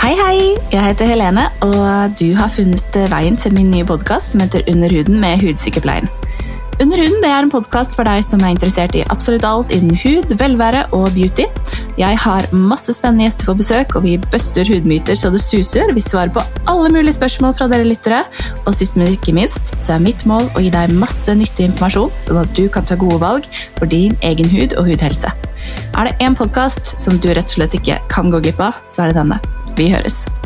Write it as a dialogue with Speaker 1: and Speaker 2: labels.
Speaker 1: Hei, hei! Jeg heter Helene, og du har funnet veien til min nye podkast som heter Under huden med hudsykepleien. Under huden er en podkast for deg som er interessert i absolutt alt innen hud, velvære og beauty. Jeg har masse spennende gjester på besøk, og vi buster hudmyter så det suser. Vi svarer på alle mulige spørsmål fra dere lyttere. Og sist, men ikke minst, så er mitt mål å gi deg masse nyttig informasjon, sånn at du kan ta gode valg for din egen hud og hudhelse. Er det én podkast som du rett og slett ikke kan gå glipp av, så er det denne. Vi høres.